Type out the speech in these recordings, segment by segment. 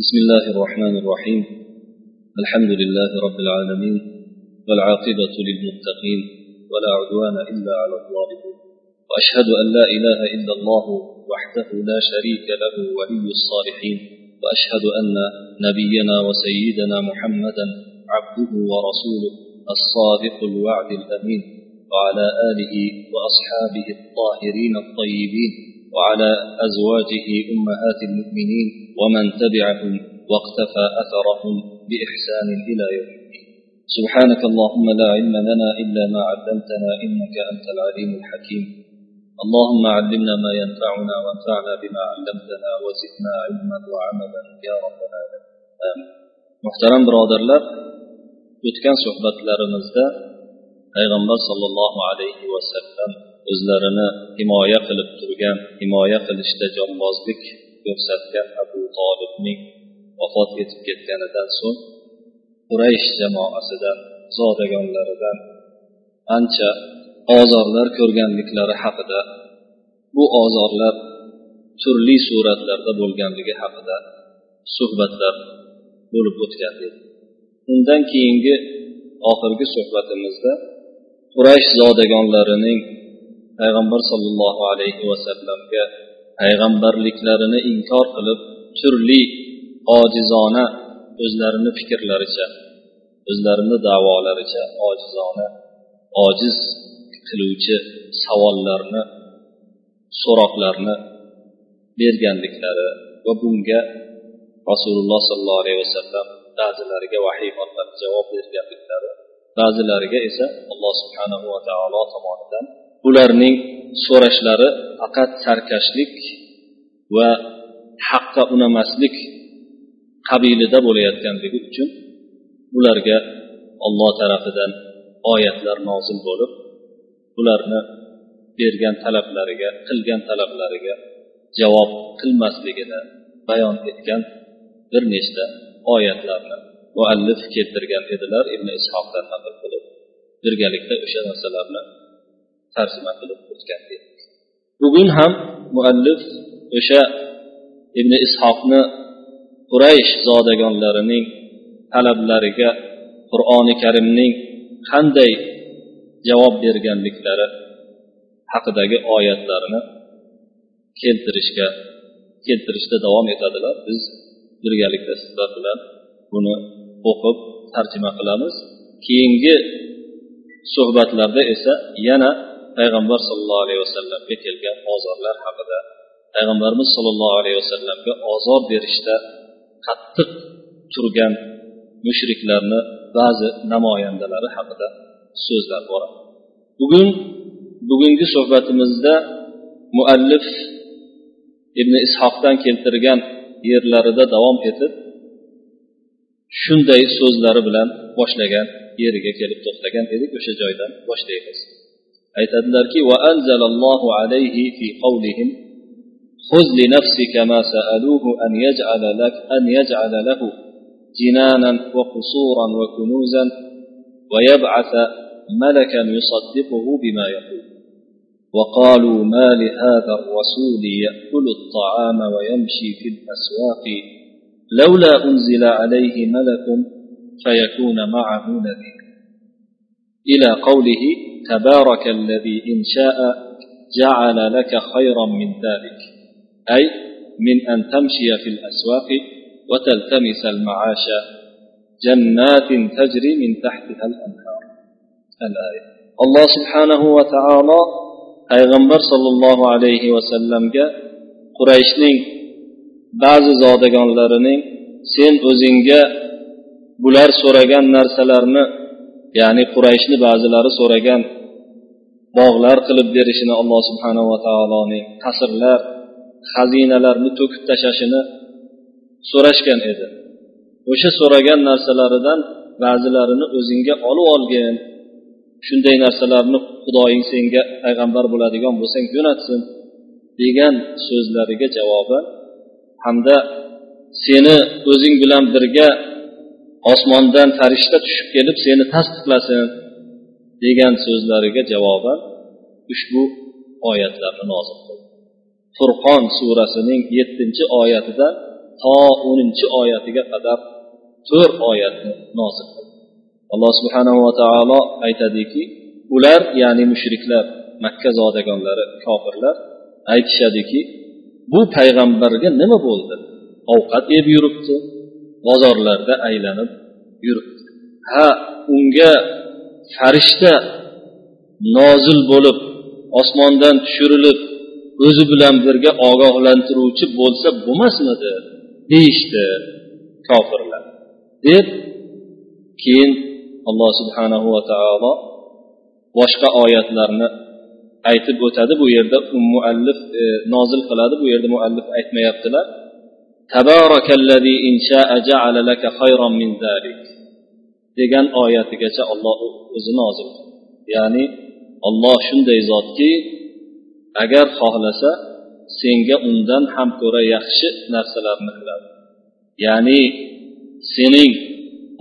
بسم الله الرحمن الرحيم. الحمد لله رب العالمين والعاقبة للمتقين ولا عدوان إلا على الظالمين. وأشهد أن لا إله إلا الله وحده لا شريك له ولي الصالحين. وأشهد أن نبينا وسيدنا محمدا عبده ورسوله الصادق الوعد الأمين. وعلى آله وأصحابه الطاهرين الطيبين. وعلى أزواجه أمهات المؤمنين. ومن تبعهم واقتفى أثرهم بإحسان إلى يوم الدين سبحانك اللهم لا علم لنا إلا ما علمتنا إنك أنت العليم الحكيم اللهم علمنا ما ينفعنا وانفعنا بما علمتنا وزدنا علما وعملا يا رب العالمين آمين محترم برادرlar o'tgan suhbatlarimizda payg'ambar sollallohu alayhi vasallam o'zlarini himoya qilib turgan himoya qilishda jonbozlik ko'rsatgan abu tolibning vafot etib ketganidan so'ng quraysh jamoasidan zodagonlaridan ancha ozorlar ko'rganliklari haqida bu ozorlar turli suratlarda bo'lganligi haqida suhbatlar bo'lib o'tgan edi. Undan keyingi oxirgi suhbatimizda quraysh zodagonlarining payg'ambar sollallohu alayhi vasallamga payg'ambarliklarini inkor qilib turli ojizona o'zlarini fikrlaricha o'zlarini davolaricha ojizona ojiz qiluvchi savollarni so'roqlarni berganliklari va bunga rasululloh sollallohu alayhi vasallam ba'zilariga vahiy orqali javob berganliklari ba'zilariga esa alloh subhanahu va taolo tomonidan ularning so'rashlari faqat sarkashlik va haqqa unamaslik qabilida bo'layotganligi uchun ularga olloh tarafidan oyatlar nozil bo'lib ularni bergan talablariga qilgan talablariga javob qilmasligini bayon etgan bir nechta oyatlarni muallif keltirgan edilar. Ibn ishoqdan naql qilib birgalikda o'sha narsalarni tarjima qilib o'tgan bugun ham muallif o'sha ibn ishoqni quraysh zodagonlarining talablariga qur'oni karimning qanday javob berganliklari haqidagi oyatlarni keltirishga keltirishda davom etadilar. Biz birgalikda sizlar bilan buni o'qib tarjima qilamiz. Keyingi suhbatlarda esa yana payg'ambar sollallohu alayhi vasallamga kelgan ozorlar haqida payg'ambarimiz sollallohu alayhi vasallamga ozor berishda qattiq turgan mushriklarni ba'zi namoyandalari haqida so'zlar bor. Bugun bugungi suhbatimizda muallif ibn ishoqdan keltirgan yerlarida davom etib shunday so'zlari bilan boshlagan yeriga kelib to'xtagan edik o'sha joydan boshlaymiz. Aytadilarki alayhi fi qawlihim خذ لنفسك ما سألوه أن يجعل لك أن يجعل له جنانا وقصورا وكنوزا ويبعث ملكا يصدقه بما يقول. وقالوا ما لهذا الرسول يأكل الطعام ويمشي في الأسواق لولا أنزل عليه ملك فيكون معه نذير. إلى قوله تبارك الذي إن شاء جعل لك خيرا من ذلك. أي من أن تمشي في الأسواق وتلتمس المعاش جنات تجري من تحتها الأنهار الآية الله سبحانه وتعالى payg'ambar sollallohu alayhi vasallamga qurayshning ba'zi zodagonlarining sen o'zingga bular so'ragan narsalarni ya'ni qurayshni ba'zilari so'ragan bog'lar qilib berishini alloh subhanava taoloning qasrlar xazinalarni to'kib tashlashini so'rashgan edi. O'sha so'ragan narsalaridan ba'zilarini o'zingga olib olgin. Shunday narsalarni xudoying senga payg'ambar bo'ladigan bo'lsang jo'natsin degan so'zlariga javoban hamda seni o'zing bilan birga osmondan farishta tushib kelib seni tasdiqlasin degan so'zlariga javoban ushbu oyatlarni nozil qildi furqon surasining yettinchi oyatida to o'ninchi oyatiga qadar to'rt oyatni nozil qildi. Alloh subhanahu va taolo aytadiki ular ya'ni mushriklar makka zodagonlari kofirlar aytishadiki bu payg'ambarga nima bo'ldi? Ovqat yeb yuribdi bozorlarda aylanib yuribdi. Ha unga farishta nozil bo'lib osmondan tushirilib o'zi bilan birga ogohlantiruvchi bo'lsa bo'lmasmidi? Deyishdi kofirlar. Deb keyin alloh subhanahu va taolo boshqa oyatlarni aytib o'tadi. Bu yerda muallif e, nozil qiladi. Bu yerda muallif aytmayaptilar. Degan oyatigacha olloh o'zi nozil ya'ni olloh shunday zotki agar xohlasa senga undan ham ko'ra yaxshi narsalarni qiladi. Ya'ni sening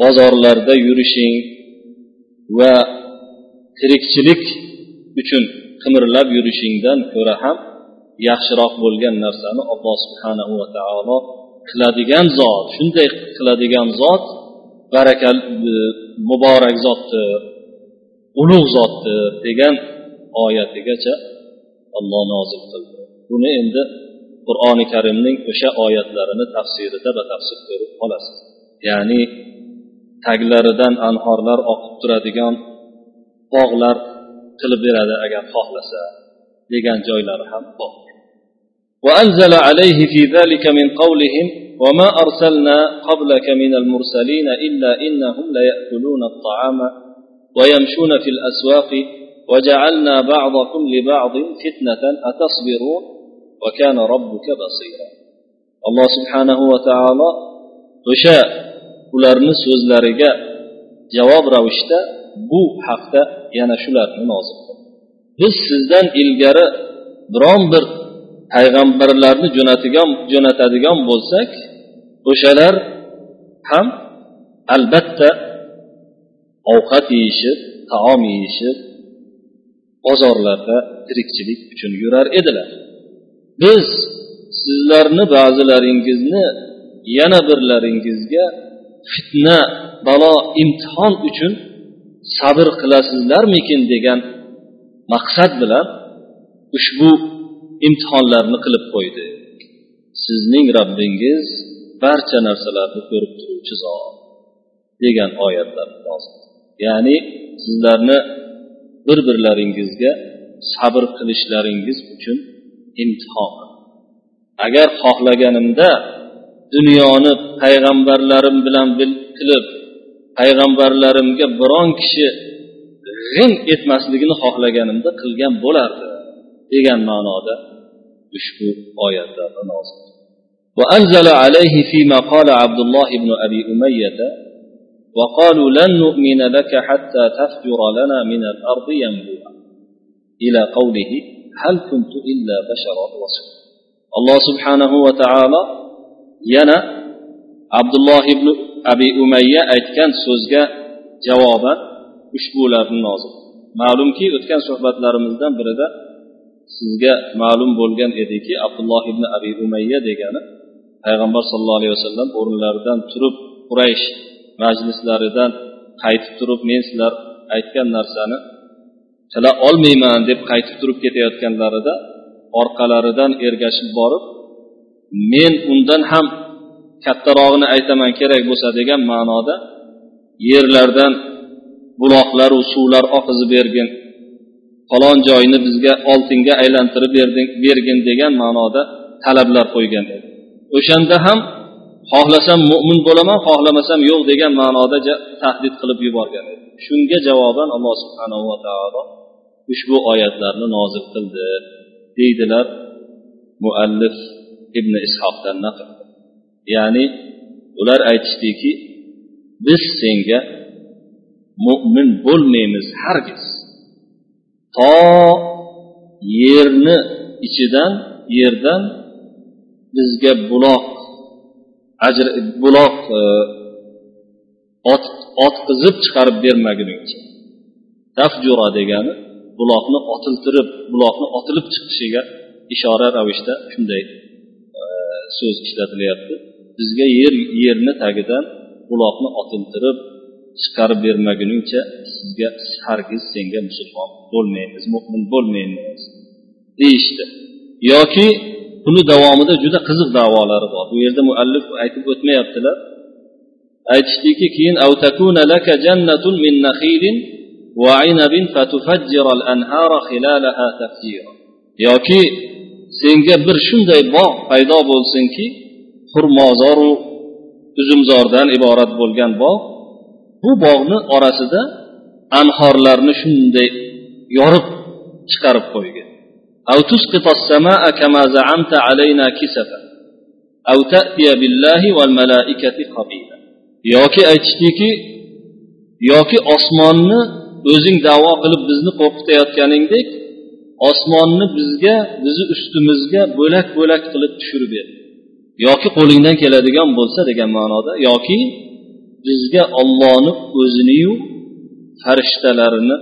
bozorlarda yurishing va tirikchilik uchun qimirlab yurishingdan ko'ra ham yaxshiroq bo'lgan narsani alloh subhanahu va taolo qiladigan zot shunday qiladigan zot barakal e, muborak zotdir ulug' zotdir degan oyatigacha olloh nozil qildi buni endi qur'oni karimning o'sha oyatlarini tafsirida batafsil ko'rib qolasiz ya'ni taglaridan anhorlar oqib turadigan bog'lar qilib beradi agar xohlasa degan joylari ham bor وأنزل عليه في ذلك من قولهم وما أرسلنا قبلك من المرسلين إلا إنهم ليأكلون الطعام ويمشون في الأسواق وجعلنا بعضكم لبعض فتنة أتصبرون وكان ربك بصيرا الله سبحانه وتعالى o'sha ularni so'zlariga javob ravishda bu haqda yana shularni nozil biz sizdan ilgari biron bir payg'ambarlarni jo'natigan jo'natadigan bo'lsak o'shalar ham albatta ovqat yeyishib taom yeyishib bozorlarda tirikchilik uchun yurar edilar. Biz sizlarni ba'zilaringizni yana birlaringizga fitna balo imtihon uchun sabr qilasizlarmikin degan maqsad bilan ushbu imtihonlarni qilib qo'ydi. Sizning robbingiz barcha narsalarni ko'rib turuvchi zot degan oyatlar ya'ni sizlarni bir birlaringizga sabr qilishlaringiz uchun imtihon agar xohlaganimda dunyoni payg'ambarlarim bilan qilib payg'ambarlarimga biron kishi g'ing etmasligini xohlaganimda qilgan bo'lardi degan ma'noda ushbu oyatlarni nozil وأنزل عليه فيما قال عبد الله بن أبي أمية وقالوا لن نؤمن لك حتى تفجر لنا من الأرض ينبوعا إلى قوله هل كنت إلا بشرا رسولا الله سبحانه وتعالى ينا عبد الله بن أبي أمية aytgan so'zga javoban ushbularni nozil ma'lumki o'tgan suhbatlarimizdan birida sizga ma'lum bo'lgan ediki abdulloh ibn abi umayya degani payg'ambar sallallohu alayhi vasallam o'rinlaridan turib quraysh majlislaridan qaytib turib men sizlar aytgan narsani qila olmayman deb qaytib turib ketayotganlarida orqalaridan ergashib borib men undan ham kattarog'ini aytaman kerak bo'lsa degan ma'noda yerlardan buloqlaru suvlar oqizib bergin falon joyni bizga oltinga aylantirib bergin degan ma'noda talablar qo'ygan edi. O'shanda ham xohlasam mo'min bo'laman xohlamasam yo'q degan ma'noda tahdid qilib yuborgan edi. Shunga javoban alloh subhanahu va taolo ushbu oyatlarni nozil qildi deydilar muallif ibn ishoqdan naql. Ya'ni ular aytishdiki biz senga mo'min bo'lmaymiz hargiz. To yerni ichidan yerdan bizga buloq ajr buloq e, ot otqizib chiqarib bermaguningcha. Tafjura degani buloqni otiltirib buloqni otilib chiqishiga ishora ravishda shunday e, so'z ishlatilyapti. Bizga yer yerni tagidan buloqni otiltirib chiqarib bermaguningcha sizga hargiz senga musulmon bo'lmaymiz mo'min bo'lmaymiz deyishdi. Yoki buni davomida juda qiziq davolari bor. Bu yerda muallif aytib o'tmayaptilar. Aytishdiki keyin yoki senga bir shunday bog' paydo bo'lsinki xurmozoru uzumzordan iborat bo'lgan bog' bu bog'ni orasida anhorlarni shunday yorib chiqarib qo'ygan. أو تسقط السماء كما زعمت علينا كسفا أو تأتي بالله والملائكة قبيلا yoki aytishdiki yoki osmonni o'zing davo qilib bizni qo'rqitayotganingdek osmonni bizga bizni ustimizga bo'lak bo'lak qilib tushirib ber yoki qo'lingdan keladigan bo'lsa degan ma'noda yoki bizga ollohni o'ziniyu farishtalarini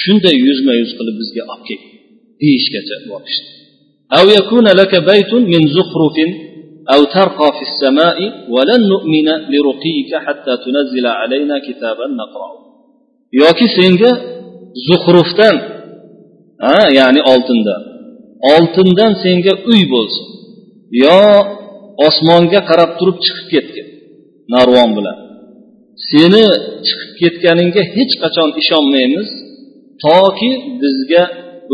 shunday yuzma yuz qilib bizga olib kel deyishgacha borishdi أو يكون لك بيت من زخرف أو ترقى في السماء ولن نؤمن لرقيك حتى تنزل علينا كتابا نقرأه yoki senga zuhrufdan ha ya'ni oltindan oltindan senga uy bo'lsin yo osmonga qarab turib chiqib ketgin narvon bilan seni chiqib ketganingga hech qachon ishonmaymiz toki bizga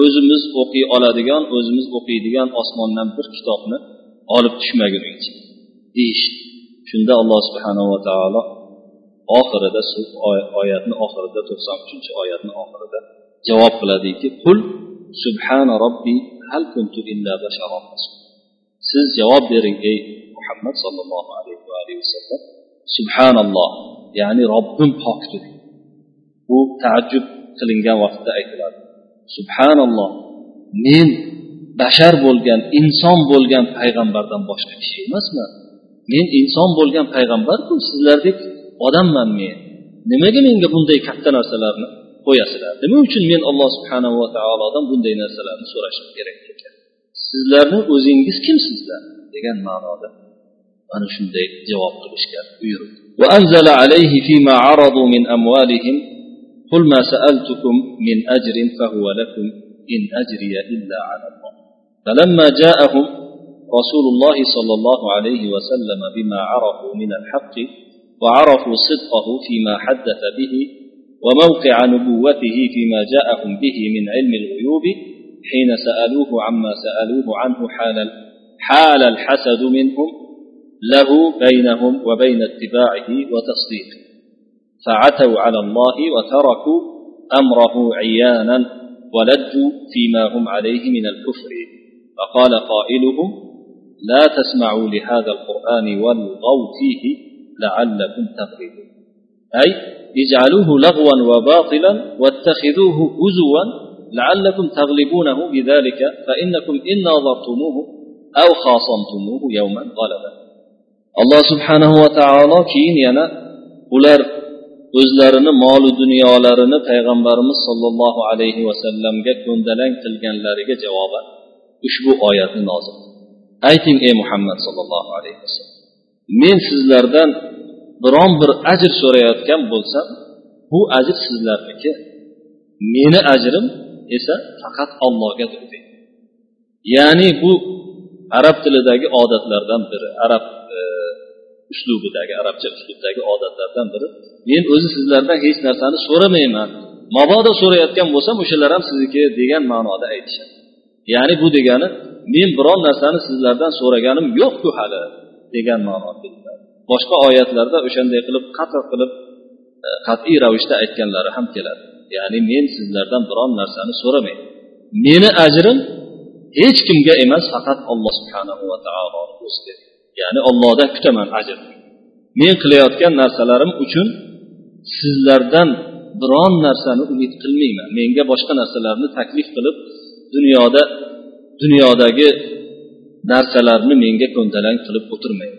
o'zimiz o'qiy oladigan o'zimiz o'qiydigan osmondan bir kitobni olib tushmaguningcha deyishdi shunda alloh subhanava taolo oxirida oyatni oxirida to'qson uchinchi oyatni oxirida javob qiladiki qul subhana robbi hal kuntu illa basharon siz javob bering ey muhammad sollallohu alayhi va alihi vasallam. Subhanalloh ya'ni robbim pokdir bu taajjub qilingan vaqtda aytiladi. subhanalloh men bashar bo'lgan inson bo'lgan payg'ambardan boshqa kishi emasman men inson bo'lgan payg'ambarku sizlardek odamman men nimaga menga bunday katta narsalarni qo'yasizlar nima uchun men alloh subhanava taolodan bunday narsalarni so'rashim kerak ekan sizlarni o'zingiz kimsizlar degan ma'noda mana shunday javob qilishga buyurdi وأنزل عليه فيما عرضوا من أموالهم قل ما سألتكم من أجر فهو لكم إن أجري إلا على الله. فلما جاءهم رسول الله صلى الله عليه وسلم بما عرفوا من الحق وعرفوا صدقه فيما حدث به وموقع نبوته فيما جاءهم به من علم الغيوب حين سألوه عما سألوه عنه حال حال الحسد منهم له بينهم وبين اتباعه وتصديقه. فعتوا على الله وتركوا أمره عيانا ولجوا فيما هم عليه من الكفر. فقال قائلهم لا تسمعوا لهذا القرآن والغوا فيه لعلكم تغلبون أي اجعلوه لغوا وباطلا واتخذوه هزوا لعلكم تغلبونه بذلك فإنكم إن نظرتموه أو خاصمتموه يوما غلبا. alloh subhanahu va taolo keyin yana o'zlarini molu dunyolarini payg'ambarimiz sollallohu alayhi vasallamga ko'ndalang qilganlariga javoban ushbu oyatni nozil ayting ey muhammad sollallohu alayhi vasallam men sizlardan biron bir ajr so'rayotgan bo'lsam bu ajr sizlarniki. Meni ajrim esa faqat allohgadir ya'ni bu arab tilidagi odatlardan biri. Arab uslubidagi arabcha uslubdagi odatlardan biri. Men o'zi sizlardan hech narsani so'ramayman. Mabodo so'rayotgan bo'lsam o'shalar ham sizniki degan ma'noda aytishadi. Ya'ni bu degani men biron narsani sizlardan so'raganim yo'qku hali degan ma'noda boshqa oyatlarda o'shanday qilib qatl qilib e, qat'iy ravishda aytganlari ham keladi. Ya'ni men sizlardan biron narsani so'ramayman meni ajrim hech kimga emas faqat alloh subhanahu va taolo o'ziga ya'ni ollohdan kutaman ajr. Men qilayotgan narsalarim uchun sizlardan biron narsani umid qilmayman. Menga boshqa narsalarni taklif qilib dunyoda dunyodagi narsalarni menga ko'ndalang qilib o'tirmang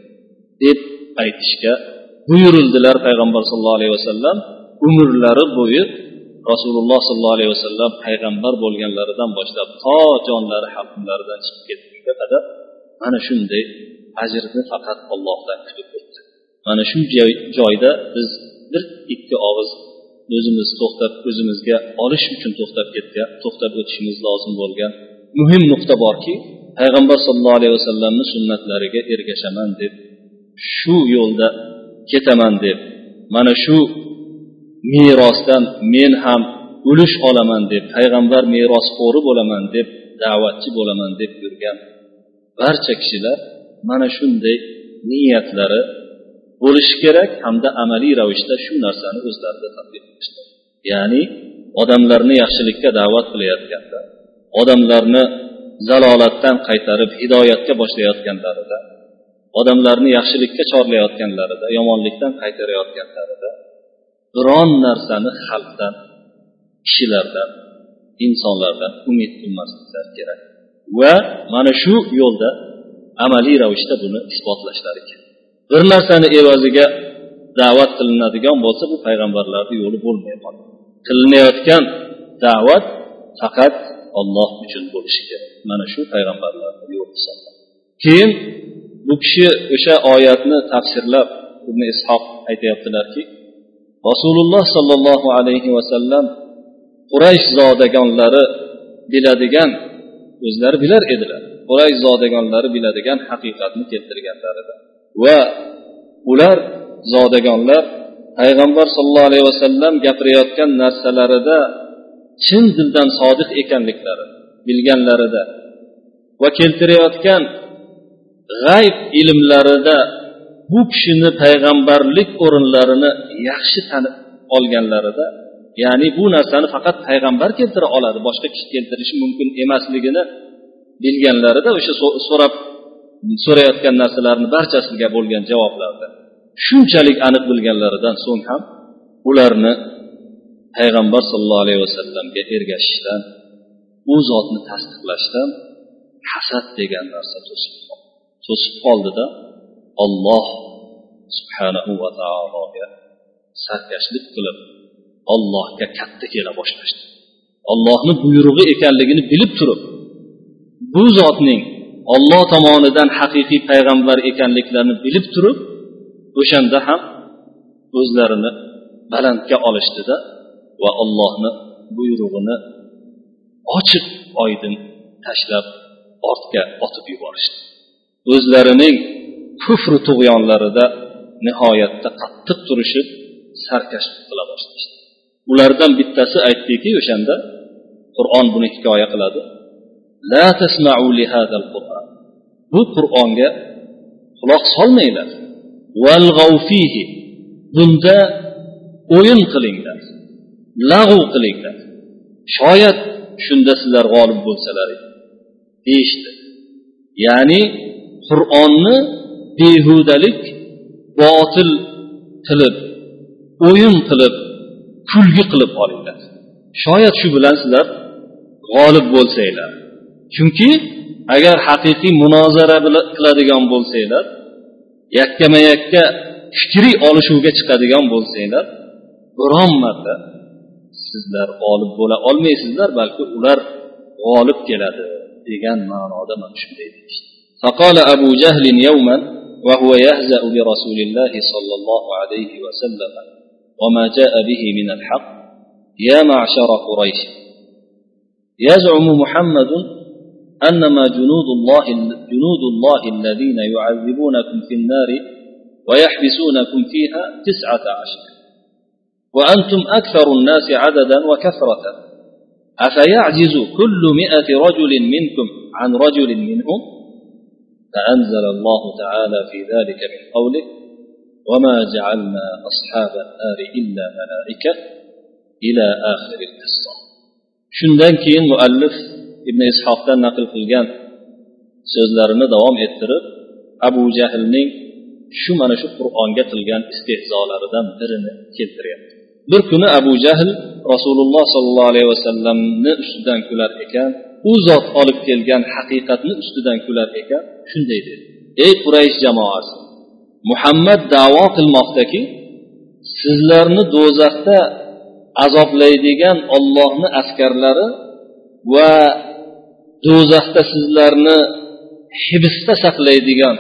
deb aytishga buyurildilar payg'ambar sallallohu alayhi vasallam. Umrlari bo'yi rasululloh sollallohu alayhi vasallam payg'ambar bo'lganlaridan boshlab to jonlari halqumlaridan chiqib ketgunga qadar mana shunday ajrni faqat ollohdan kutib o'tdi. Mana shu joyda biz bir ikki og'iz o'zimiz to'xtab o'zimizga olish uchun to'xtab ketgan to'xtab o'tishimiz lozim bo'lgan muhim nuqta borki payg'ambar sollallohu alayhi vasallamni sunnatlariga ergashaman deb shu yo'lda ketaman deb mana shu merosdan men ham ulush olaman deb payg'ambar merosxo'ri bo'laman deb da'vatchi bo'laman deb yurgan barcha kishilar mana shunday niyatlari bo'lishi kerak hamda amaliy ravishda shu narsani o'zlarida tadbiq qilishdi ya'ni odamlarni yaxshilikka da'vat qilayotganda odamlarni zalolatdan qaytarib hidoyatga boshlayotganlarida odamlarni yaxshilikka chorlayotganlarida yomonlikdan qaytarayotganlarida biron narsani xalqdan kishilardan insonlardan umid qilmasliklari kerak. Va mana shu yo'lda amaliy ravishda buni isbotlashlari kerak bir narsani evaziga da'vat qilinadigan bo'lsa bu payg'ambarlarni yo'li bo'lmay qoladi qilinayotgan da'vat faqat olloh uchun bo'lishi kerak. Mana shu payg'ambarlarni yo'li hisoblanadi keyin bu kishi o'sha oyatni tafsirlab ibn ishoq aytyaptilarki rasululloh sollallohu alayhi vasallam quraysh zodagonlari biladigan o'zlari bilar edilar. Zodagonlari biladigan haqiqatni keltirganlarida va ular zodagonlar payg'ambar sollallohu alayhi vasallam gapirayotgan narsalarida chin dildan sodiq ekanliklari bilganlarida va keltirayotgan g'ayb ilmlarida bu kishini payg'ambarlik o'rinlarini yaxshi tanib olganlarida ya'ni bu narsani faqat payg'ambar keltira oladi boshqa kishi keltirishi mumkin emasligini bilganlarida o'sha so'rab so'rayotgan narsalarni barchasiga bo'lgan javoblarda shunchalik aniq bilganlaridan so'ng ham ularni payg'ambar sollallohu alayhi vasallamga ergashishdan u zotni tasdiqlashdan hasad degan narsa to'sib qoldida olloh subhanahu va taologa sarkashlik qilib ollohga katta kela boshlashdi. Ollohni buyrug'i ekanligini bilib turib bu zotning olloh tomonidan haqiqiy payg'ambar ekanliklarini bilib turib o'shanda ham o'zlarini balandga olishdida va ollohni buyrug'ini ochiq oydin tashlab ortga otib yuborishdi. O'zlarining kufri tug'yonlarida nihoyatda qattiq turishib sarkashlik qila boshlashdi. Ulardan bittasi aytdiki o'shanda qur'on buni hikoya qiladi. La tasma'u li qur'on bu qur'onga quloq solmanglar. Fihi. Bunda o'yin qilinglar. Lag'u qilinglar. Shoyat shunda sizlar g'olib bo'lsalar deyishdi. Ya'ni qur'onni behudalik botil qilib o'yin qilib kulgi qilib olinglar. Shoyat shu bilan sizlar g'olib bo'lsanglar. chunki agar haqiqiy munozara qiladigan bo'lsanglar yakkama yakka fikriy olishuvga chiqadigan bo'lsanglar biron marta sizlar g'olib bo'la olmaysizlar balki ular g'olib keladi degan ma'noda mana shunday deyishdi فقال أبو جهل يوما وهو يهزأ برسول الله صلى الله عليه وسلم وما جاء به من الحق يا معشر قريش يزعم محمد أنما جنود الله جنود الله الذين يعذبونكم في النار ويحبسونكم فيها تسعة عشر. وأنتم أكثر الناس عددا وكثرة. أفيعجز كل مئة رجل منكم عن رجل منهم؟ فأنزل الله تعالى في ذلك من قوله وما جعلنا أصحاب النار إلا ملائكة إلى آخر القصة. keyin muallif ibn ishoqdan naql qilgan so'zlarini davom ettirib abu jahlning shu mana shu qur'onga qilgan istehzolaridan birini keltiryapti. Bir kuni abu jahl rasululloh sollallohu alayhi vasallamni ustidan kular ekan u zot olib kelgan haqiqatni ustidan kular ekan shunday dedi. Ey quraysh jamoasi muhammad davo qilmoqdaki sizlarni do'zaxda azoblaydigan ollohni askarlari va do'zaxda sizlarni hibsda saqlaydigan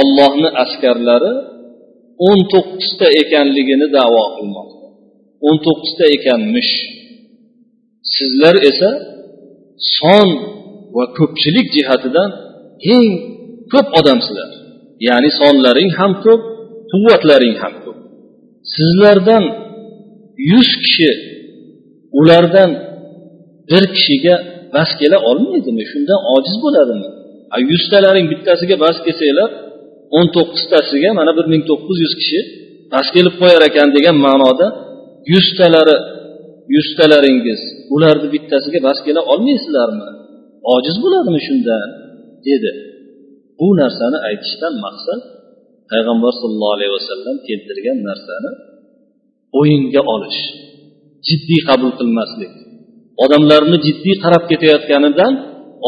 ollohni askarlari o'n to'qqizta ekanligini davo qilmoqda. O'n to'qqizta ekanmish sizlar esa son va ko'pchilik jihatidan eng ko'p odamsizlar. Ya'ni sonlaring ham ko'p quvvatlaring ham ko'p. Sizlardan yuz kishi ulardan bir kishiga bas kela olmaydimi? Shundan ojiz bo'ladimi? Yuztalaring bittasiga bas kelsanglar o'n to'qqiztasiga mana bir ming to'qqiz yuz kishi bas kelib qo'yar ekan degan ma'noda yuztalari yuztalaringiz ularni bittasiga bas kela olmaysizlarmi? Ojiz bo'ladimi shunda? dedi. Bu narsani aytishdan maqsad payg'ambar sollallohu alayhi vasallam keltirgan narsani o'yinga olish jiddiy qabul qilmaslik. Odamlarni jiddiy qarab ketayotganidan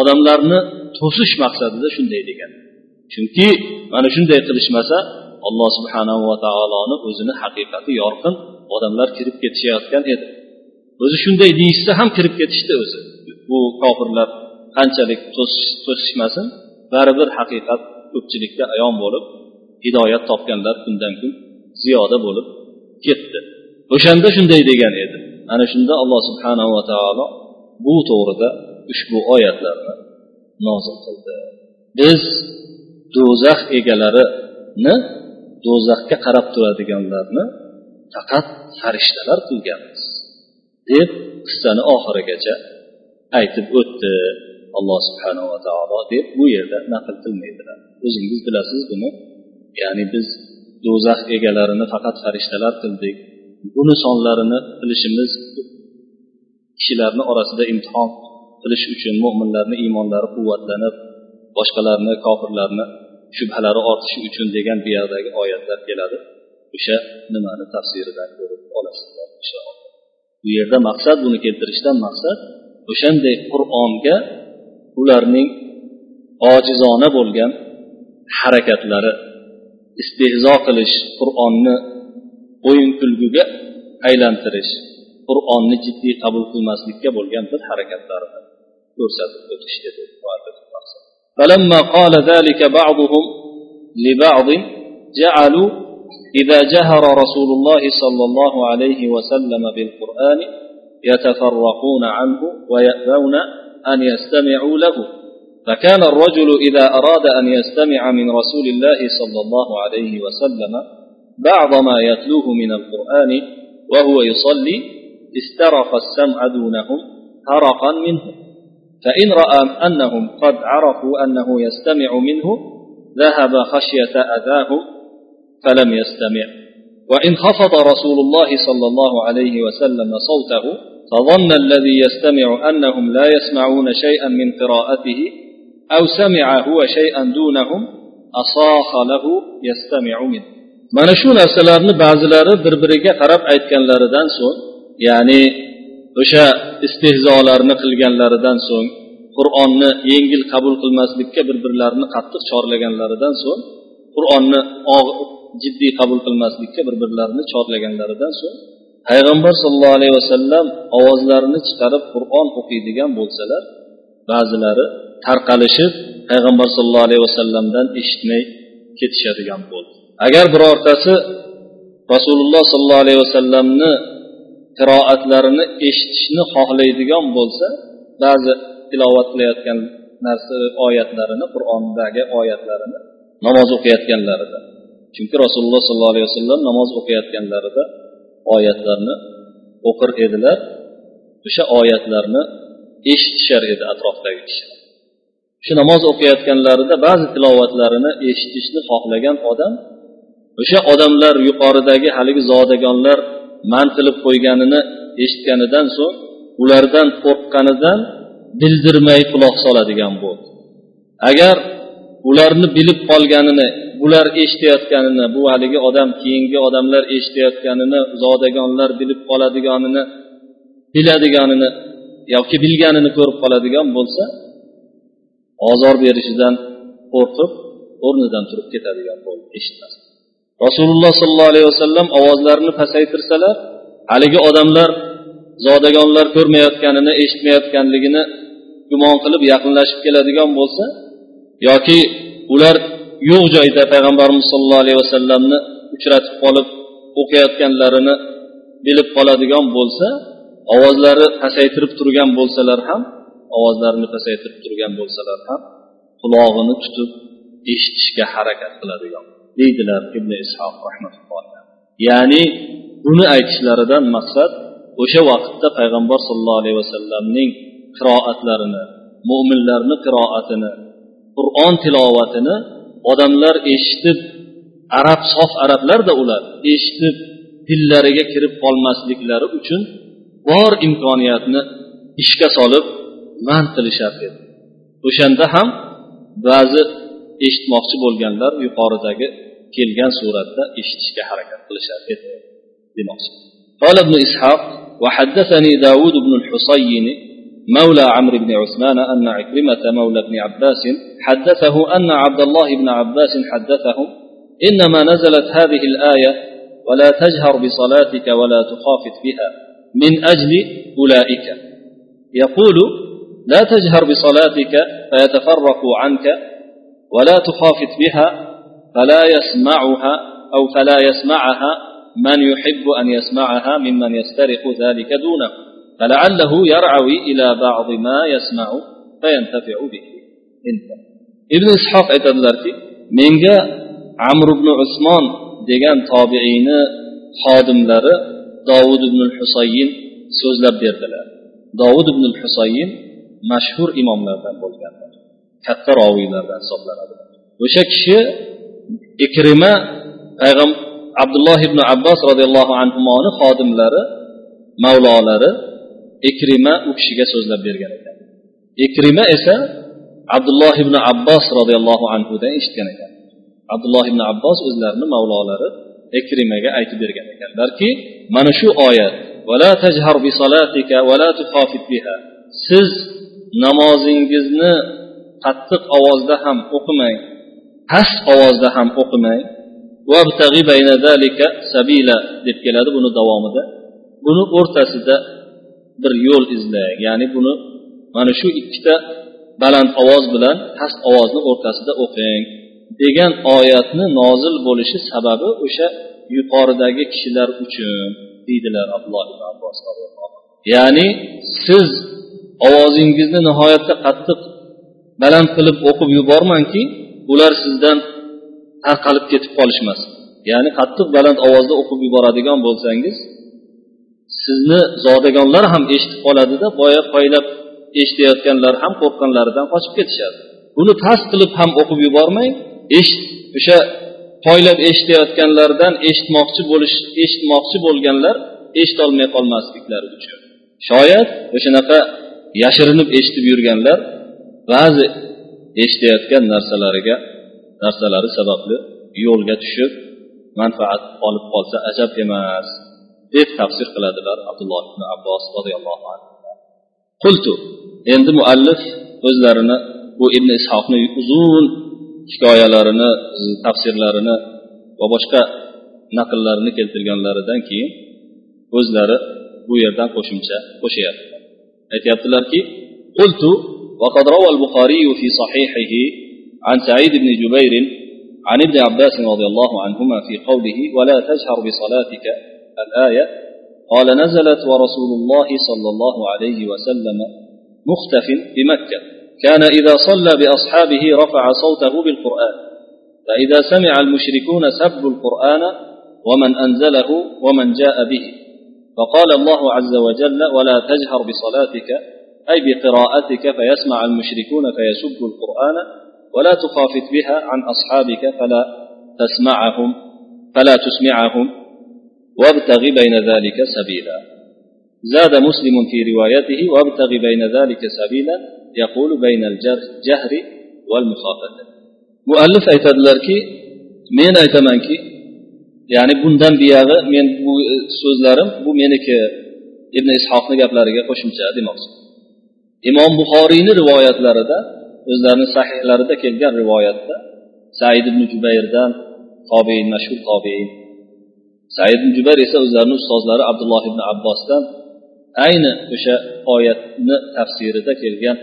odamlarni to'sish maqsadida shunday degan. Chunki mana shunday qilishmasa alloh subhanahu va taoloni o'zini haqiqati yorqin odamlar kirib ketishayotgan edi. O'zi shunday deyishsa ham kirib ketishdi o'zi. Bu kofirlar qanchalik to'sishmasin baribir haqiqat ko'pchilikka ayon bo'lib hidoyat topganlar kundan kun ziyoda bo'lib ketdi. O'shanda shunday degan edi. Ana shunda alloh subhanahu va taolo bu to'g'rida ushbu oyatlarni nozil qildi. Biz do'zax egalarini do'zaxga qarab turadiganlarni faqat farishtalar qilganmiz deb qissani oxirigacha aytib o'tdi alloh subhanava taolo deb bu yerda naql qilmaydilar. O'zingiz bilasiz buni. Ya'ni biz do'zax egalarini faqat farishtalar qildik buni sonlarini bilishimiz kishilarni orasida imtihon qilish uchun mo'minlarni iymonlari quvvatlanib boshqalarni kofirlarni shubhalari ortishi uchun degan bu yoqdagi oyatlar keladi. O'sha nimani tafsiridan ko'rib olasizlar inshaalloh. Bu yerda maqsad buni keltirishdan maqsad o'shanday qur'onga ularning ojizona bo'lgan harakatlari istehzo qilish qur'onni o'yin kulguga aylantirish qur'onni jiddiy qabul qilmaslikka bo'lgan bir harakatlarini ko'rsatib o'tish فلما قال ذلك بعضهم لبعض جعلوا إذا جهر رسول الله صلى الله عليه وسلم بالقرآن يتفرقون عنه ويأبون أن يستمعوا له فكان الرجل إذا أراد أن يستمع من رسول الله صلى الله عليه وسلم بعض ما يتلوه من القرآن وهو يصلي استرق السمع دونهم هرقا منه فإن رأى أنهم قد عرفوا أنه يستمع منه ذهب خشية أذاهم فلم يستمع. وإن خفض رسول الله صلى الله عليه وسلم صوته فظن الذي يستمع أنهم لا يسمعون شيئا من قراءته أو سمع هو شيئا دونهم أصاخ له يستمع منه. Mana shu narsalarni ba'zilari bir biriga qarab aytganlaridan so'ng ya'ni o'sha istehzolarni qilganlaridan so'ng qur'onni yengil qabul qilmaslikka bir birlarini qattiq chorlaganlaridan so'ng qur'onni jiddiy qabul qilmaslikka bir birlarini chorlaganlaridan so'ng payg'ambar sollallohu alayhi vasallam ovozlarini chiqarib qur'on o'qiydigan bo'lsalar ba'zilari tarqalishib payg'ambar sollallohu alayhi vasallamdan eshitmay ketishadigan bo'ldi. Agar birortasi rasululloh sollallohu alayhi vasallamni qiroatlarini eshitishni xohlaydigan bo'lsa ba'zi tilovat qilayotgan narsa oyatlarini qur'ondagi oyatlarini namoz o'qiyotganlarida. Chunki rasululloh sollallohu alayhi vasallam namoz o'qiyotganlarida oyatlarni o'qir edilar o'sha oyatlarni eshitishar edi atrofdagi kishilar. Shu namoz o'qiyotganlarida ba'zi tilovatlarini eshitishni xohlagan odam o'sha odamlar yuqoridagi haligi zodagonlar man qilib qo'yganini eshitganidan so'ng ulardan qo'rqqanidan bildirmay quloq soladigan bo'ldi. Agar ularni bilib qolganini bular eshitayotganini bu haligi odam keyingi odamlar eshitayotganini zodagonlar bilib qoladiganini biladiganini yoki bilganini ko'rib qoladigan bo'lsa ozor berishidan qo'rqib o'rnidan turib ketadigan bo'ldi eshitmas rasululloh sollallohu alayhi vasallam ovozlarini pasaytirsalar haligi odamlar zodagonlar ko'rmayotganini eshitmayotganligini gumon qilib yaqinlashib keladigan bo'lsa yoki ular yo'q joyda payg'ambarimiz sollallohu alayhi vasallamni uchratib qolib o'qiyotganlarini bilib qoladigan bo'lsa ovozlari pasaytirib turgan bo'lsalar ham ovozlarini pasaytirib turgan bo'lsalar ham qulog'ini tutib eshitishga harakat qiladigan. Deydilar ibn ishoq ya'ni buni aytishlaridan maqsad o'sha vaqtda payg'ambar sollallohu alayhi vasallamning qiroatlarini mo'minlarni qiroatini qur'on tilovatini odamlar eshitib arab sof arablarda ular eshitib dillariga kirib qolmasliklari uchun bor imkoniyatni ishga solib man qilishar edi o'shanda ham ba'zi eshitmoqchi bo'lganlar yuqoridagi kelgan suratda eshitishga harakat qilishar edi. Demoqchi. قال ابن إسحاق وحدثني داود بن الحصين مولى عمرو بن عثمان أن عكرمة مولى بن عباس حدثه أن عبد الله بن عباس حدثهم إنما نزلت هذه الآية ولا تجهر بصلاتك ولا تخافت بها من أجل أولئك يقول لا تجهر بصلاتك فيتفرقوا عنك ولا تخافت بها فلا يسمعها أو فلا يسمعها من يحب أن يسمعها ممن يسترق ذلك دونه فلعله يرعوي إلى بعض ما يسمع فينتفع به انتهى ibn ishoq aytadilarki menga amr ibn usmon degan tobiiyni xodimlari dovud ibn husayin so'zlab berdilar dovud ibn husayin mashhur imomlardan bo'lganlar katta roviylardan hisoblanadi o'sha kishi ikrima payg'ambar abdulloh ibn abbos roziyallohu anhuni xodimlari mavlolari ikrima u kishiga so'zlab bergan ekan. Ikrima esa abdulloh ibn abbos roziyallohu anhudan eshitgan ekan. Abdulloh ibn abbos o'zlarini mavlolari ikrimaga aytib bergan ekanlarki mana shu oyat siz namozingizni qattiq ovozda ham o'qimang. Past ovozda ham o'qimang sabila deb keladi buni davomida. Buni o'rtasida bir yo'l izlang ya'ni buni mana shu ikkita baland ovoz bilan past ovozni o'rtasida o'qing degan oyatni nozil bo'lishi sababi o'sha yuqoridagi kishilar uchun deydilar abdulloh ibn abbos ya'ni siz ovozingizni nihoyatda qattiq baland qilib o'qib yubormangki ular sizdan tarqalib ketib qolishmasin ya'ni qattiq baland ovozda o'qib yuboradigan bo'lsangiz sizni zodagonlar ham eshitib qoladida boya poylab eshitayotganlar ham qo'rqqanlaridan qochib ketishadi. Buni past qilib ham o'qib yubormang eshit o'sha poylab eshitayotganlardan eshitmoqchi bo'lish eshitmoqchi bo'lganlar eshitolmay qolmasliklari uchun. Shoyat o'shanaqa yashirinib eshitib yurganlar ba'zi eshitayotgan narsalariga narsalari sababli yo'lga tushib manfaat olib qolsa ajab emas deb tafsir qiladilar abdulloh ibn abbos roziyallohu anhu. Qultu endi muallif o'zlarini bu ibn ishoqni uzun hikoyalarini tafsirlarini va boshqa naqllarini keltirganlaridan keyin o'zlari bu yerdan qo'shimcha qo'shyapti aytyaptilarki qultu وقد روى البخاري في صحيحه عن سعيد بن جبير عن ابن عباس رضي الله عنهما في قوله ولا تجهر بصلاتك الآية قال نزلت ورسول الله صلى الله عليه وسلم مختف بمكة كان إذا صلى بأصحابه رفع صوته بالقرآن فإذا سمع المشركون سبوا القرآن ومن أنزله ومن جاء به فقال الله عز وجل ولا تجهر بصلاتك أي بقراءتك فيسمع المشركون فيسبوا القرآن ولا تخافت بها عن أصحابك فلا تسمعهم فلا تسمعهم وابتغ بين ذلك سبيلا. زاد مسلم في روايته وابتغ بين ذلك سبيلا يقول بين الجهر والمخافة. مؤلف aytadilarki men aytamanki ya'ni bundan buyog'i men bu so'zlarim bu meniki ibn ishoqni gaplariga qo'shimcha demoqchi imom buxoriyni rivoyatlarida o'zlarini sahihlarida kelgan rivoyatda said ibn jubayrdan tobein mashhur tobein. Said ibn jubayr esa o'zlarini ustozlari abdulloh ibn abbosdan ayni o'sha oyatni tafsirida kelgan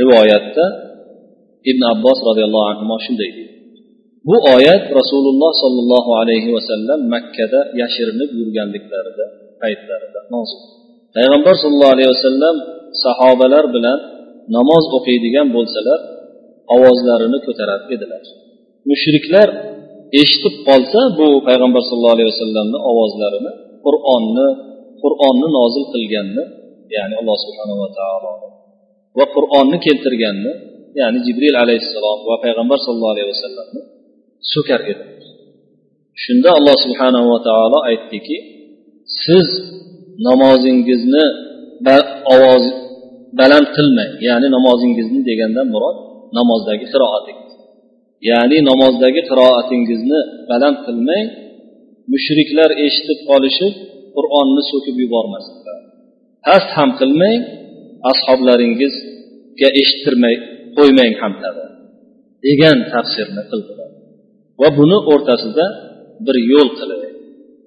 rivoyatda ibn abbos roziyallohu anhu shunday deydi. Bu oyat rasululloh sollallohu alayhi vasallam makkada yashirinib yurganliklarida paytlarida nozil. Payg'ambar sollallohu alayhi vasallam sahobalar bilan namoz o'qiydigan bo'lsalar ovozlarini ko'tarar edilar. Mushriklar eshitib qolsa bu payg'ambar sallallohu alayhi vasallamni ovozlarini qur'onni qur'onni nozil qilganni ya'ni alloh subhanava taolo va qur'onni keltirganni ya'ni jibril alayhissalom va payg'ambar sallallohu alayhi vasallamni so'kar edi shunda alloh subhanava taolo aytdiki siz namozingizni ovoz baland qilmang. Ya'ni namozingizni degandan murod namozdagi qiroatingiz ya'ni namozdagi qiroatingizni baland qilmang. Mushriklar eshitib qolishib qur'onni so'kib yubormasinlar past ham qilmang ashoblaringizga eshittirmay qo'ymang ham degan tafsirni qildilar. Va buni o'rtasida bir yo'l qiling.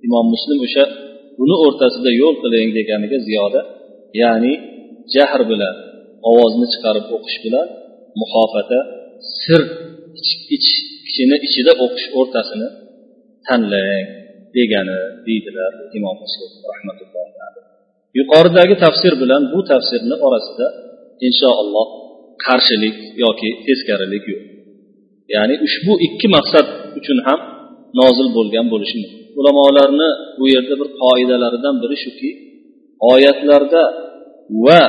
Imom muslim o'sha buni o'rtasida yo'l qiling deganiga ziyoda ya'ni jahr bilan ovozni chiqarib o'qish bilan muhofata sir kishini ichida o'qish o'rtasini tanlang degani deydilar imom muslim rahmatullohi yuqoridagi tafsir bilan bu tafsirni orasida inshaalloh qarshilik yoki teskarilik yo'q. Ya'ni ushbu ikki maqsad uchun ham nozil bo'lgan bo'lishi mumkin. Ulamolarni bu yerda bir qoidalaridan biri shuki oyatlarda va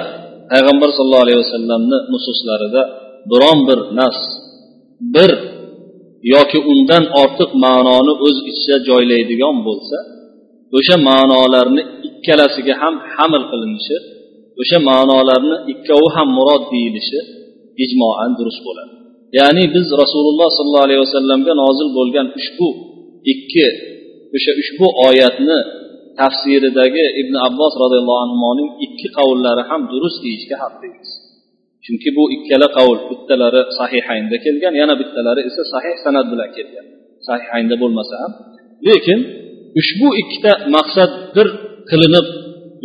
payg'ambar sallallohu alayhi vasallamni nususlarida biron bir nas bir yoki undan ortiq ma'noni o'z ichida joylaydigan bo'lsa o'sha ma'nolarni ikkalasiga ham hamil qilinishi o'sha ma'nolarni ikkovi ham murod deyilishi ijmoan durust bo'ladi. Ya'ni biz rasululloh sollallohu alayhi vasallamga nozil bo'lgan ushbu ikki o'sha ushbu oyatni tafsiridagi ibn abbos roziyallohu anhuning ikki qavllari ham durust deyishga haqlimiz chunki bu ikkala qavl bittalari sahihaynda kelgan yana bittalari esa sahih san'at bilan kelgan. Sahihaynda bo'lmasa ham. Lekin ushbu ikkita maqsad bir qilinib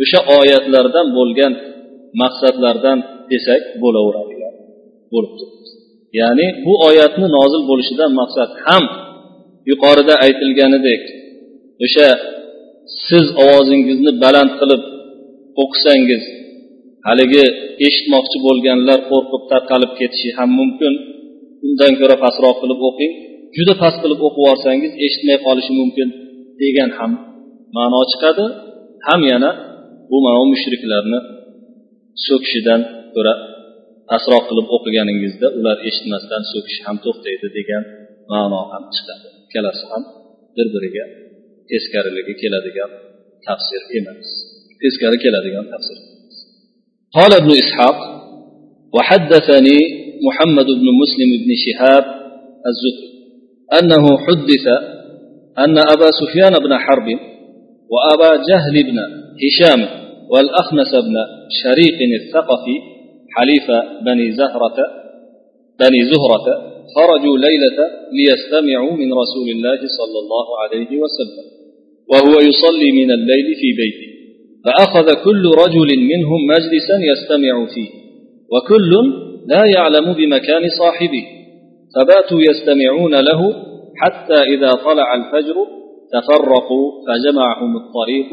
o'sha oyatlardan bo'lgan maqsadlardan desak bo'laveradigan bo'lib turibdi ya'ni bu oyatni nozil bo'lishidan maqsad ham yuqorida aytilganidek o'sha siz ovozingizni baland qilib o'qisangiz haligi eshitmoqchi bo'lganlar qo'rqib tarqalib ketishi ham mumkin. Undan ko'ra pastroq qilib o'qing. Juda past qilib o'qib yuborsangiz eshitmay qolishi mumkin degan ham ma'no chiqadi. Ham yana bu mana mushriklarni so'kishidan ko'ra pastroq qilib o'qiganingizda ular eshitmasdan so'kish ham to'xtaydi degan ma'no ham chiqadi. Ikkalasi ham bir biriga teskariligi keladigan tafsir emas teskari keladigan tafsir قال ابن إسحاق وحدثني محمد بن مسلم بن شهاب الزهري أنه حدث أن أبا سفيان بن حرب وأبا جهل بن هشام والأخنس بن شريق الثقفي حليف بني زهرة بني زهرة خرجوا ليلة ليستمعوا من رسول الله صلى الله عليه وسلم. وهو يصلي من الليل في بيته. فأخذ كل رجل منهم مجلسا يستمع فيه وكل لا يعلم بمكان صاحبه. فباتوا يستمعون له حتى إذا طلع الفجر تفرقوا فجمعهم الطريق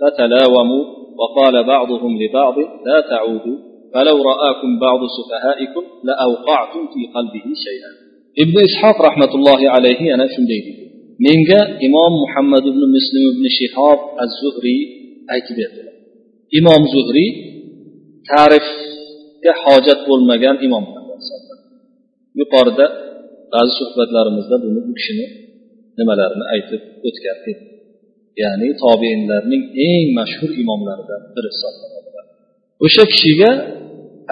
فتلاوموا وقال بعضهم لبعض لا تعودوا فلو رآكم بعض سفهائكم لأوقعتم في قلبه شيئا. ابن إسحاق رحمة الله عليه أنا شنديدي menga imom muhammad ibn muslim ibn shihob az zuhriy aytib berdilar. Imom zuhriy ta'rifga hojat bo'lmagan imom yuqorida ba'zi suhbatlarimizda buni bu kishini nimalarini aytib o'tgan edi ya'ni tobeinlarning eng mashhur imomlaridan biri hisoblanadilar o'sha kishiga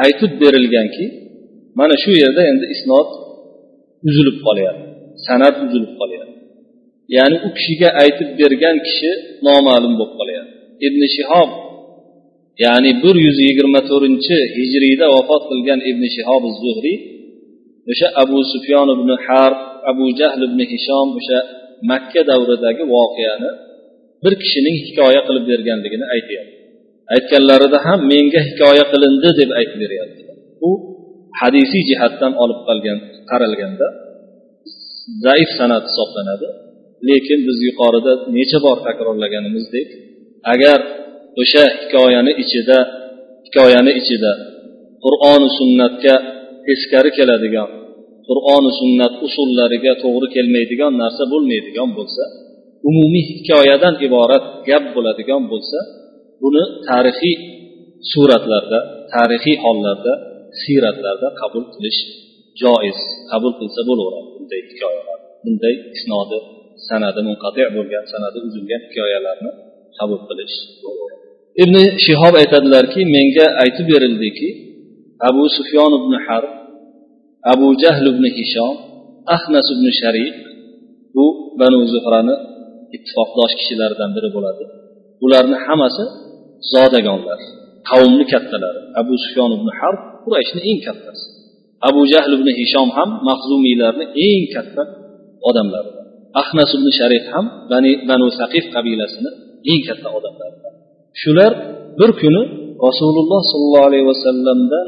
aytib berilganki mana shu yerda endi isnod uzilib qolyapti san'at uzilib qolyapti. Ya'ni u kishiga aytib bergan kishi noma'lum bo'lib qolyapti ibn shihob ya'ni bir yuz yigirma to'rtinchi hijriyda vafot qilgan ibn shihob zuhriy o'sha abu sufyon ibn harb abu jahl ibn hishom o'sha makka davridagi voqeani bir kishining hikoya qilib berganligini aytyapti. Aytganlarida ham menga hikoya qilindi deb aytib beryapti. U hadisiy jihatdan olib qolgan qaralganda zaif san'at hisoblanadi. Lekin biz yuqorida necha bor takrorlaganimizdek agar o'sha hikoyani ichida hikoyani ichida qur'oni sunnatga teskari keladigan qur'oni sunnat usullariga to'g'ri kelmaydigan narsa bo'lmaydigan bo'lsa umumiy hikoyadan iborat gap bo'ladigan bo'lsa buni tarixiy suratlarda tarixiy hollarda siyratlarda qabul qilish joiz qabul qilsa bo'laveradi bunday hikoyalar bunday isnodi sanadi munqati bo'lgan sanadi uzilgan hikoyalarni qabul qilish. Ibn shihob aytadilarki menga aytib berildiki abu sufyon ibn harb abu jahl ibn hishom ahnas ibn sharif bu banu zuhrani ittifoqdosh kishilaridan biri bo'ladi. Ularni hammasi zodagonlar qavmni kattalari. Abu sufyon ibn harb qurayshni eng kattasi. Abu jahl ibn hishom ham mahzumiylarni eng katta odamlari. Ahnas ibn sharif ham bani banu saqif qabilasini eng katta odamlaridan shular bir kuni rasululloh sollallohu alayhi vasallamda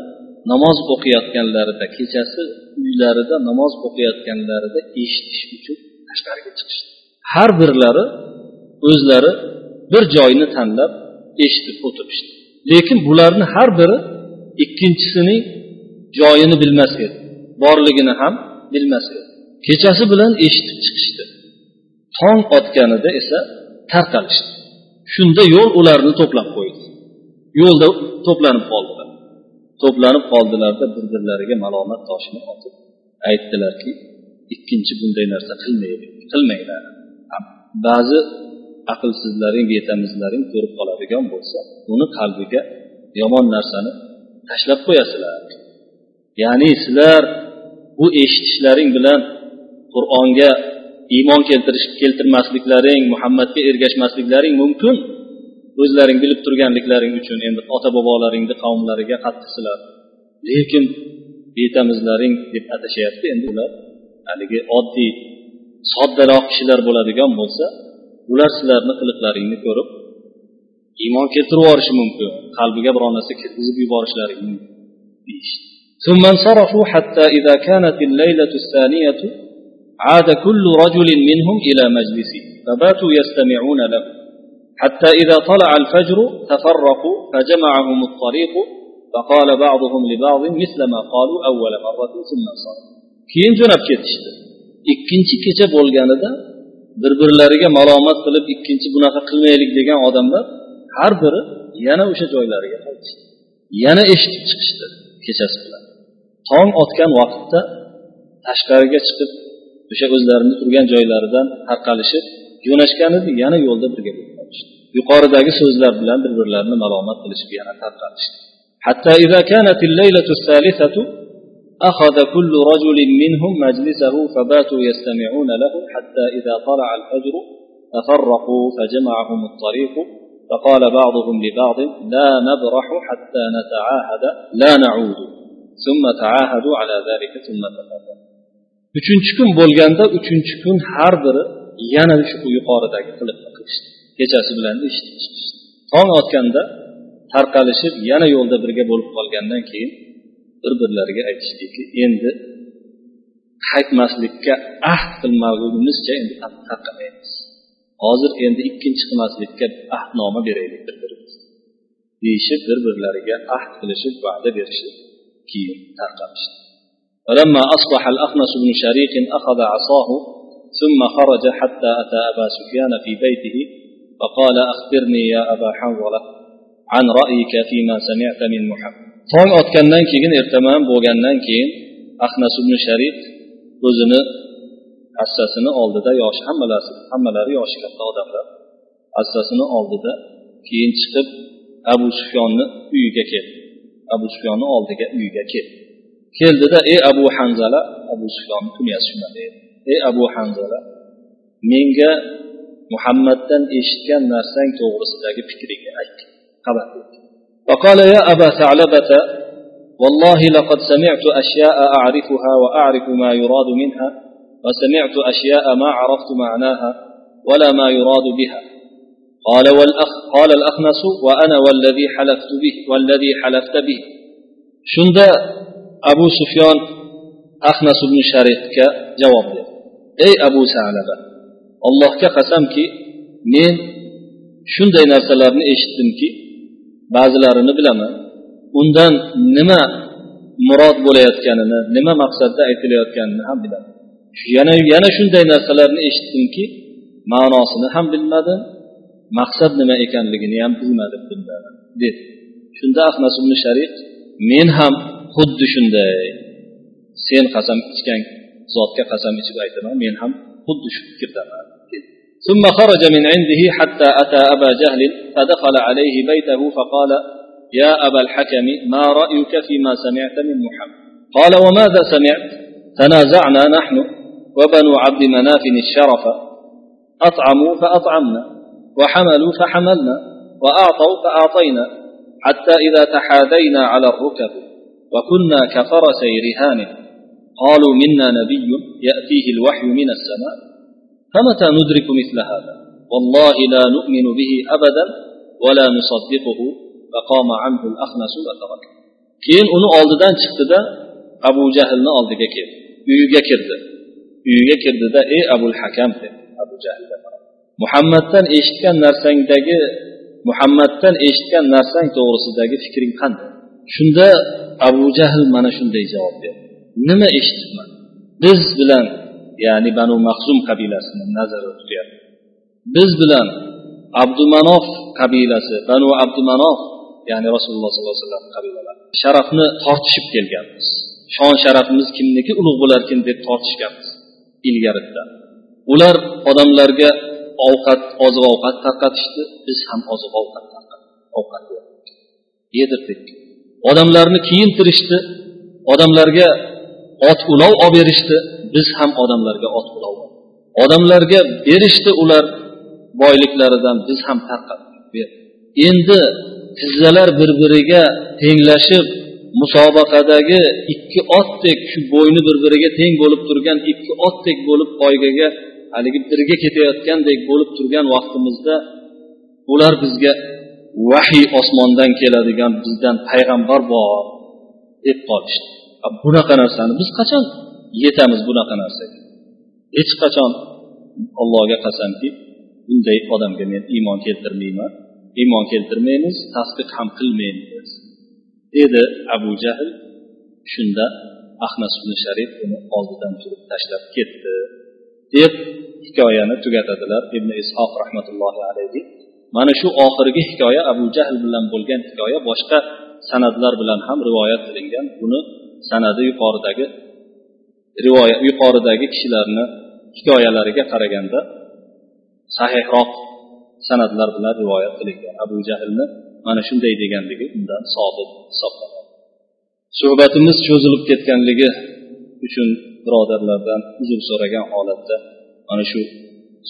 namoz o'qiyotganlarida kechasi uylarida namoz o'qiyotganlarida eshitish uchun tashqariga chiqishdi. Har birlari o'zlari bir joyni tanlab eshitib o'tirishdi. Lekin bularni har biri ikkinchisining joyini bilmas edi borligini ham bilmas edi. Kechasi bilan eshitib chiqishdi. Tong otganida esa tarqalishdi. Shunda yo'l ularni to'plab qo'ydi. Yo'lda to'planib qoldilar. To'planib qoldilarda bir birlariga malomat toshini otib aytdilarki ikkinchi bunday narsa qilmaylik qilmanglar. Ba'zi aqlsizlaring betamizlaring ko'rib qoladigan bo'lsa uni qalbiga yomon narsani tashlab qo'yasizlar. Ya'ni sizlar bu eshitishlaring bilan qur'onga iymon keltirish keltirmasliklaring muhammadga ergashmasliklaring mumkin o'zlaring bilib turganliklaring uchun endi ota bobolaringni qavmlariga qattiqsizlar lekin betamizlaring deb atashyapti endi ular haligi oddiy soddaroq kishilar bo'ladigan bo'lsa ular sizlarni qiliqlaringni ko'rib iymon keltirib yuborishi mumkin qalbiga biror narsa kirgizib yuborishlari mumkin deyishdi ثم انصرفوا حتى إذا كانت الليلة الثانية عاد كل رجل منهم إلى مجلسه فباتوا يستمعون له حتى إذا طلع الفجر تفرقوا فجمعهم الطريق فقال بعضهم لبعض مثل ما قالوا أول مرة ثم انصرفوا keyin jo'nab ketishdi ikkinchi kecha bo'lganida bir birlariga malomat qilib ikkinchi bunaqa qilmaylik degan odamlar har biri yana o'sha joylariga qaytishdi yana eshitib chiqishdi kechasi bilan tong otgan vaqtda tashqariga chiqib o'sha o'zlarini turgan joylaridan tarqalishib jo'nashgan edi yana yo'lda birga bo'lib yuqoridagi so'zlar bilan bir birlarini malomat qilishib yana tarqalishdi. حتى إذا كانت الليلة الثالثة أخذ كل رجل منهم مجلسه فباتوا يستمعون له حتى إذا طلع الفجر تفرقوا فجمعهم الطريق فقال بعضهم لبعض لا نبرح حتى نتعاهد لا نعود ثم تعاهدوا على ذلك ثم تفرقوا uchinchi kun bo'lganda uchinchi kun har biri yana shu yuqoridagi qilib qilishdi kechasi bilan eshitib tong otganda tarqalishib yana yo'lda birga bo'lib qolgandan keyin bir birlariga aytishdiki endi qaytmaslikka ahd qilmagunimizcha endi tarqamaymiz. Hozir endi ikkinchi qilmaslikka ahdnoma beraylik bir birimizga deyishib bir birlariga ahd qilishib va'da berishib keyin tarqalishdi. فلما أصبح الأخنس بن شريك أخذ عصاه ثم خرج حتى أتى أبا سفيان في بيته فقال أخبرني يا أبا حنظلة عن رأيك فيما سمعت من محمد tong otgandan keyin ertaman bo'lgandan keyin ahnas ibn sharik o'zini hassasini oldida yoshi hammalari hammalari yoshi katta odamlar hassasini oldida keyin chiqib abu sufyonni uyiga keldi abu sufyonni oldiga uyiga keldi keldida ey abu hanzala abu sufyonni kunyasi shunaqa edi ey abu hanzala menga muhammaddan eshitgan narsang to'g'risidagi fikringni ayt xabar فقال يا أبا ثعلبة والله لقد سمعت أشياء أعرفها وأعرف ما يراد منها وسمعت أشياء ما عرفت معناها ولا ما يراد بها. قال والأخ قال الأخنس وأنا والذي حلفت به والذي حلفت به. abu sufyon ahnas ibn sharifga javob berdi. Ey abu salaba allohga qasamki men shunday narsalarni eshitdimki ba'zilarini bilaman. Undan nima murod bo'layotganini nima maqsadda aytilayotganini ham bilaman. Yana yana shunday narsalarni eshitdimki ma'nosini ham bilmadim maqsad nima ekanligini ham bilmadim bundan dedi. Shunda ahmas ibn sharif men ham xuddi shunday sen qasam ichgan zotga qasam ichib aytaman men ham xuddi shu fikrdaman ثم خرج من عنده حتى أتى أبا جهل فدخل عليه بيته فقال يا أبا الحكم ما رأيك فيما سمعت من محمد؟ قال وماذا سمعت؟ تنازعنا نحن وبنو عبد مناف الشرف أطعموا فأطعمنا وحملوا فحملنا وأعطوا فأعطينا حتى إذا تحاذينا على الركب. وكنا كفرسي رهان قالوا منا نبي يأتيه الوحي من السماء فمتى ندرك مثل هذا والله لا نؤمن به أبدا ولا نصدقه فقام عنه الأخنس وترك keyin uni oldidan chiqdida abu jahlni oldiga keldi uyiga kirdi uyiga kirdida ey abul hakam dedi abu jahlga muhammaddan eshitgan narsangdagi muhammaddan eshitgan narsang to'g'risidagi fikring qanday Shunda abu jahl mana shunday javob berdi. Nima eshitibman? Biz bilan ya'ni banu mahzum qabilasini nazarda tutyapti biz bilan abdumanof qabilasi banu abdumanof ya'ni rasululloh sollallohu alayhi vasallam qabilalari sharafni tortishib kelganmiz. Shon sharafimiz kimniki ulug' bo'larkin deb tortishganmiz ilgaridan. Ular odamlarga ovqat oziq ovqat tarqatishdi biz ham oziq ovqat ovqat yedirdik. Odamlarni kiyintirishdi. Odamlarga ot ulov olib berishdi. Biz ham odamlarga ot ulov odamlarga berishdi ular boyliklaridan. Biz ham tarqatdik endi tizzalar bir biriga tenglashib musobaqadagi ikki otdek shu bo'yni bir biriga teng bo'lib turgan ikki otdek bo'lib poygaga haligi birga ketayotgandek bo'lib turgan vaqtimizda ular bizga vahiy osmondan keladigan bizdan payg'ambar bor deb qolishdi. Bunaqa narsani biz qachon yetamiz bunaqa narsaga? Hech qachon. Allohga qasamki bunday odamga men iymon keltirmayman iymon keltirmaymiz tasdiq ham qilmaymiz dedi abu jahl. Shunda ahnas ibn sharif uni oldidan turib tashlab ketdi deb hikoyani tugatadilar ibn ishoq rahmatullohi alayhi. Mana shu oxirgi hikoya abu jahl bilan bo'lgan hikoya boshqa sanadlar bilan ham rivoyat qilingan. Buni sanadi yuqoridagi rivoyat yuqoridagi kishilarni hikoyalariga qaraganda sahihroq sanadlar bilan rivoyat qilingan. Abu jahlni mana shunday deganligi undan sobit hisoblanadi. Suhbatimiz cho'zilib ketganligi uchun birodarlardan uzr so'ragan holatda mana shu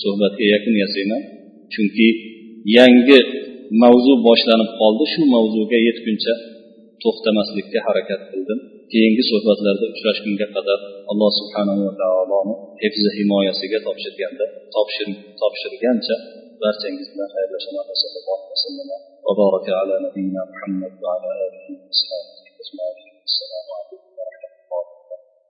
suhbatga yakun yasayman. Chunki yangi mavzu boshlanib qoldi. Shu mavzuga yetguncha to'xtamaslikka harakat qildim. Keyingi suhbatlarda uchrashgunga qadar alloh subhanahu va taoloni hefzi himoyasiga topshirganda topshirgancha barchangiz bilan xayrlashaman va baraka ala nabiyina muhammad va